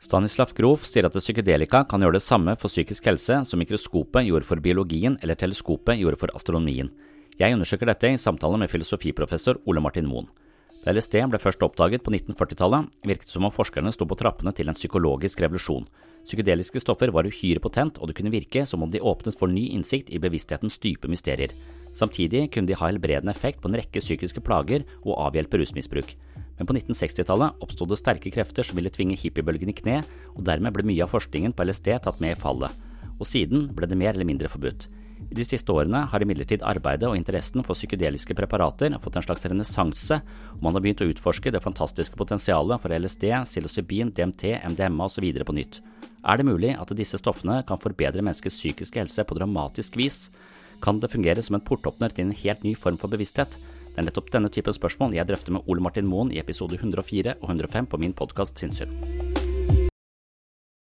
Stanislav Grof sier at psykedelika kan gjøre det samme for psykisk helse som mikroskopet gjorde for biologien eller teleskopet gjorde for astronomien. Jeg undersøker dette i samtale med filosofiprofessor Ole Martin Moen. Da LSD ble først oppdaget på 1940-tallet, virket det som om forskerne sto på trappene til en psykologisk revolusjon. Psykedeliske stoffer var uhyre potent, og det kunne virke som om de åpnet for ny innsikt i bevissthetens dype mysterier. Samtidig kunne de ha helbredende effekt på en rekke psykiske plager og avhjelpe rusmisbruk. Men på 1960-tallet oppsto det sterke krefter som ville tvinge hippiebølgen i kne, og dermed ble mye av forskningen på LSD tatt med i fallet. Og siden ble det mer eller mindre forbudt. I de siste årene har imidlertid arbeidet og interessen for psykedeliske preparater fått en slags renessanse, og man har begynt å utforske det fantastiske potensialet for LSD, psilocybin, DMT, MDMA osv. på nytt. Er det mulig at disse stoffene kan forbedre menneskets psykiske helse på dramatisk vis? Kan det fungere som en portåpner til en helt ny form for bevissthet? Det er nettopp denne typen spørsmål jeg drøfter med Ole Martin Moen i episode 104 og 105 på min podkast Sinnssyn.